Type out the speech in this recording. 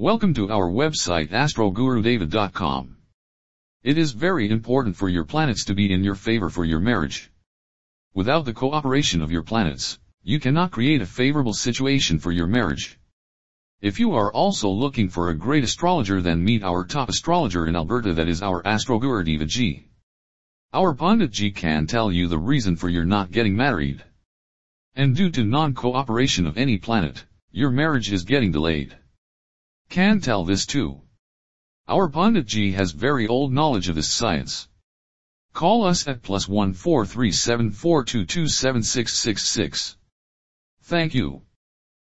Welcome to our website astrogurudeva.com. It is very important for your planets to be in your favor for your marriage. Without the cooperation of your planets, you cannot create a favorable situation for your marriage. If you are also looking for a great astrologer then meet our top astrologer in Alberta that is our Astrogurudeva ji. Our Pandit ji can tell you the reason for your not getting married. And due to non-cooperation of any planet, your marriage is getting delayed. Can tell this too. Our Pandit ji has very old knowledge of this science. Call us at plus one four three seven four two two seven six six six. Thank you.